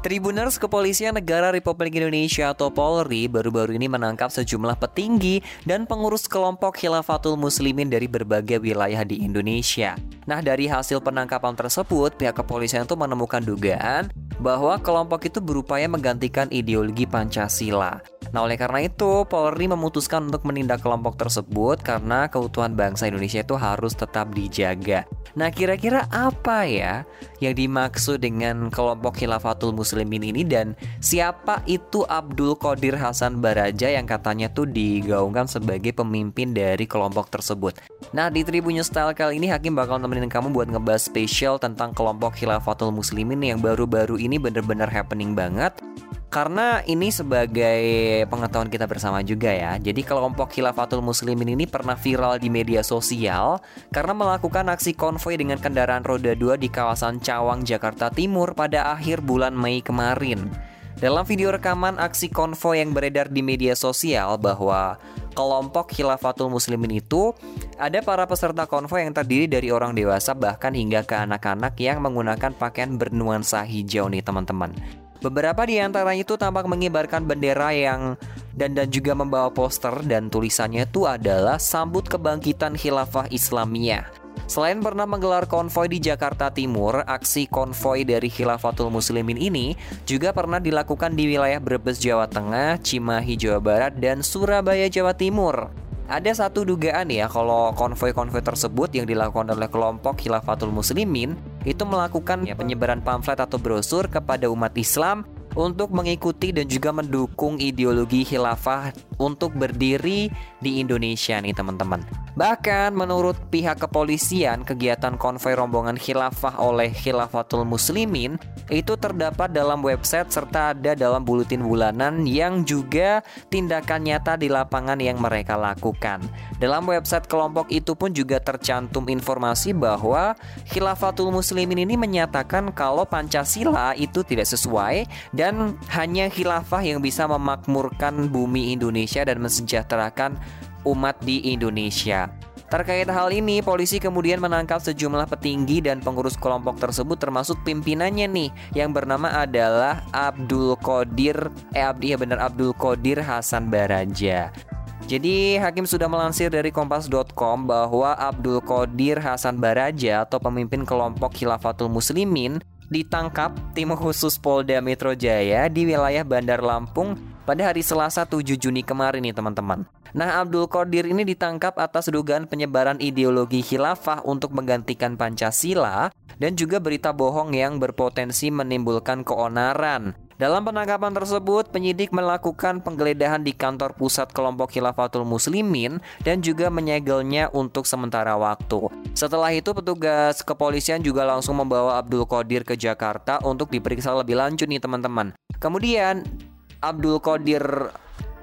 Tribuners Kepolisian Negara Republik Indonesia atau Polri baru-baru ini menangkap sejumlah petinggi dan pengurus kelompok Khilafatul Muslimin dari berbagai wilayah di Indonesia. Nah, dari hasil penangkapan tersebut, pihak kepolisian itu menemukan dugaan bahwa kelompok itu berupaya menggantikan ideologi Pancasila. Nah, oleh karena itu, Polri memutuskan untuk menindak kelompok tersebut karena keutuhan bangsa Indonesia itu harus tetap dijaga. Nah, kira-kira apa ya yang dimaksud dengan kelompok Khilafatul Muslimin ini dan siapa itu Abdul Qadir Hasan Baraja yang katanya tuh digaungkan sebagai pemimpin dari kelompok tersebut. Nah, di Tribun Style kali ini Hakim bakal nemenin kamu buat ngebahas spesial tentang kelompok Khilafatul Muslimin yang baru-baru ini bener-bener happening banget karena ini sebagai pengetahuan kita bersama juga ya. Jadi kelompok Khilafatul Muslimin ini pernah viral di media sosial karena melakukan aksi konvoi dengan kendaraan roda 2 di kawasan Cawang, Jakarta Timur pada akhir bulan Mei kemarin. Dalam video rekaman aksi konvoi yang beredar di media sosial bahwa kelompok Khilafatul Muslimin itu ada para peserta konvoi yang terdiri dari orang dewasa bahkan hingga ke anak-anak yang menggunakan pakaian bernuansa hijau nih teman-teman. Beberapa di antaranya itu tampak mengibarkan bendera yang dan dan juga membawa poster dan tulisannya itu adalah sambut kebangkitan khilafah Islamiyah. Selain pernah menggelar konvoi di Jakarta Timur, aksi konvoi dari Khilafatul Muslimin ini juga pernah dilakukan di wilayah Brebes, Jawa Tengah, Cimahi, Jawa Barat, dan Surabaya, Jawa Timur. Ada satu dugaan ya kalau konvoi-konvoi tersebut yang dilakukan oleh kelompok Khilafatul Muslimin itu melakukan ya, penyebaran pamflet atau brosur kepada umat Islam untuk mengikuti dan juga mendukung ideologi khilafah untuk berdiri di Indonesia nih teman-teman. Bahkan menurut pihak kepolisian, kegiatan konvoi rombongan khilafah oleh Khilafatul Muslimin itu terdapat dalam website serta ada dalam buletin bulanan yang juga tindakan nyata di lapangan yang mereka lakukan. Dalam website kelompok itu pun juga tercantum informasi bahwa Khilafatul Muslimin ini menyatakan kalau Pancasila itu tidak sesuai dan hanya khilafah yang bisa memakmurkan bumi Indonesia dan mensejahterakan umat di Indonesia. Terkait hal ini, polisi kemudian menangkap sejumlah petinggi dan pengurus kelompok tersebut termasuk pimpinannya nih yang bernama adalah Abdul Qadir eh Abdi ya benar Abdul Qadir Hasan Baraja. Jadi Hakim sudah melansir dari kompas.com bahwa Abdul Qadir Hasan Baraja atau pemimpin kelompok Khilafatul Muslimin ditangkap tim khusus Polda Metro Jaya di wilayah Bandar Lampung pada hari Selasa 7 Juni kemarin nih teman-teman. Nah, Abdul Qadir ini ditangkap atas dugaan penyebaran ideologi khilafah untuk menggantikan Pancasila dan juga berita bohong yang berpotensi menimbulkan keonaran. Dalam penangkapan tersebut, penyidik melakukan penggeledahan di kantor pusat kelompok Khilafatul Muslimin dan juga menyegelnya untuk sementara waktu. Setelah itu, petugas kepolisian juga langsung membawa Abdul Qadir ke Jakarta untuk diperiksa lebih lanjut nih teman-teman. Kemudian, Abdul Qadir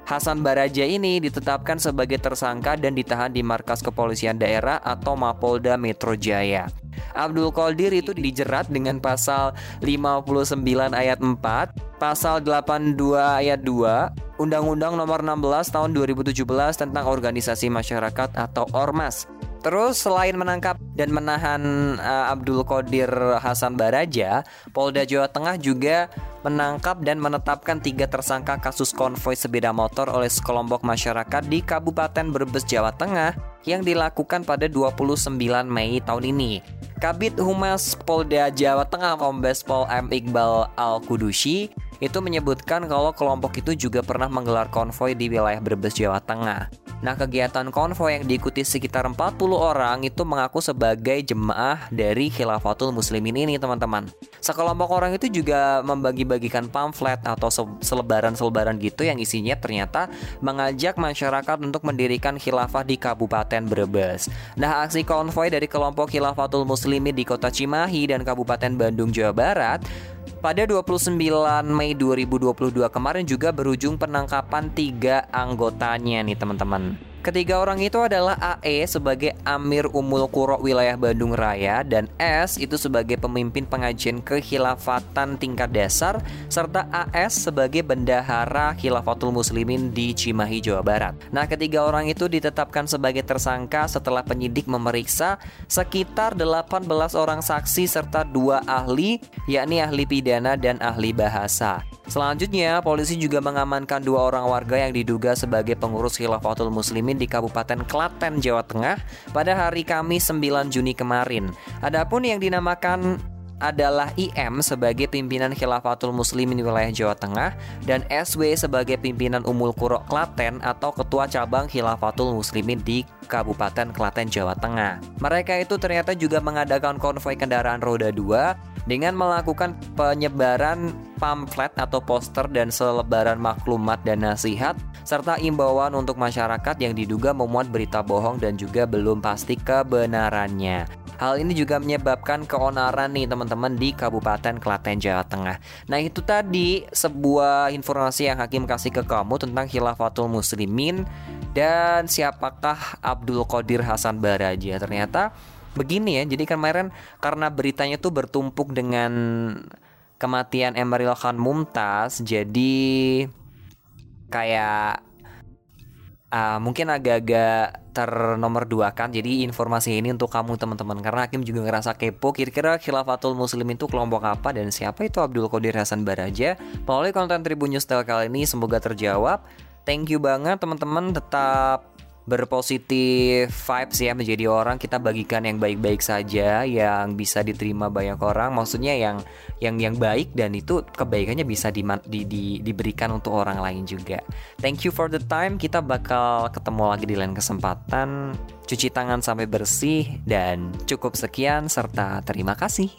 Hasan Baraja ini ditetapkan sebagai tersangka dan ditahan di markas kepolisian daerah atau Mapolda Metro Jaya. Abdul Qadir itu dijerat dengan pasal 59 ayat 4, pasal 82 ayat 2, Undang-Undang Nomor 16 Tahun 2017 tentang Organisasi Masyarakat atau Ormas. Terus selain menangkap dan menahan uh, Abdul Qadir Hasan Baraja, Polda Jawa Tengah juga menangkap dan menetapkan tiga tersangka kasus konvoi sepeda motor oleh sekelompok masyarakat di Kabupaten Brebes, Jawa Tengah yang dilakukan pada 29 Mei tahun ini. Kabit Humas Polda Jawa Tengah Kombes Pol M. Iqbal Al-Kudusi itu menyebutkan kalau kelompok itu juga pernah menggelar konvoi di wilayah Brebes, Jawa Tengah. Nah, kegiatan konvoi yang diikuti sekitar 40 orang itu mengaku sebagai jemaah dari Khilafatul Muslimin ini, teman-teman. Sekelompok orang itu juga membagi-bagikan pamflet atau selebaran-selebaran gitu yang isinya ternyata mengajak masyarakat untuk mendirikan khilafah di Kabupaten Brebes. Nah, aksi konvoi dari kelompok Khilafatul Muslimin di Kota Cimahi dan Kabupaten Bandung, Jawa Barat pada 29 Mei 2022 kemarin juga berujung penangkapan tiga anggotanya nih teman-teman. Ketiga orang itu adalah AE sebagai Amir Umul Quro wilayah Bandung Raya dan S itu sebagai pemimpin pengajian kekhilafatan tingkat dasar serta AS sebagai bendahara Khilafatul Muslimin di Cimahi, Jawa Barat. Nah, ketiga orang itu ditetapkan sebagai tersangka setelah penyidik memeriksa sekitar 18 orang saksi serta dua ahli yakni ahli pidana dan ahli bahasa. Selanjutnya, polisi juga mengamankan dua orang warga yang diduga sebagai pengurus Khilafatul Muslimin di Kabupaten Klaten, Jawa Tengah pada hari Kamis 9 Juni kemarin. Adapun yang dinamakan adalah IM sebagai pimpinan Khilafatul Muslimin wilayah Jawa Tengah dan SW sebagai pimpinan Umul Qura Klaten atau ketua cabang Khilafatul Muslimin di Kabupaten Klaten, Jawa Tengah. Mereka itu ternyata juga mengadakan konvoi kendaraan roda 2 dengan melakukan penyebaran pamflet atau poster dan selebaran maklumat dan nasihat serta imbauan untuk masyarakat yang diduga memuat berita bohong dan juga belum pasti kebenarannya. Hal ini juga menyebabkan keonaran nih teman-teman di Kabupaten Klaten Jawa Tengah. Nah itu tadi sebuah informasi yang Hakim kasih ke kamu tentang Khilafatul Muslimin dan siapakah Abdul Qadir Hasan Baraja. Ternyata begini ya, jadi kemarin karena beritanya tuh bertumpuk dengan kematian Emeril Khan Mumtaz, jadi kayak uh, mungkin agak-agak ternomor dua kan. Jadi informasi ini untuk kamu teman-teman. Karena Hakim juga ngerasa kepo kira-kira Khilafatul Muslim itu kelompok apa dan siapa itu Abdul Qadir Hasan Baraja. Melalui konten Tribun News kali ini semoga terjawab. Thank you banget teman-teman. Tetap berpositif vibes ya menjadi orang. Kita bagikan yang baik-baik saja yang bisa diterima banyak orang. Maksudnya yang yang yang baik dan itu kebaikannya bisa di, di, di, diberikan untuk orang lain juga. Thank you for the time. Kita bakal ketemu lagi di lain kesempatan. Cuci tangan sampai bersih dan cukup sekian serta terima kasih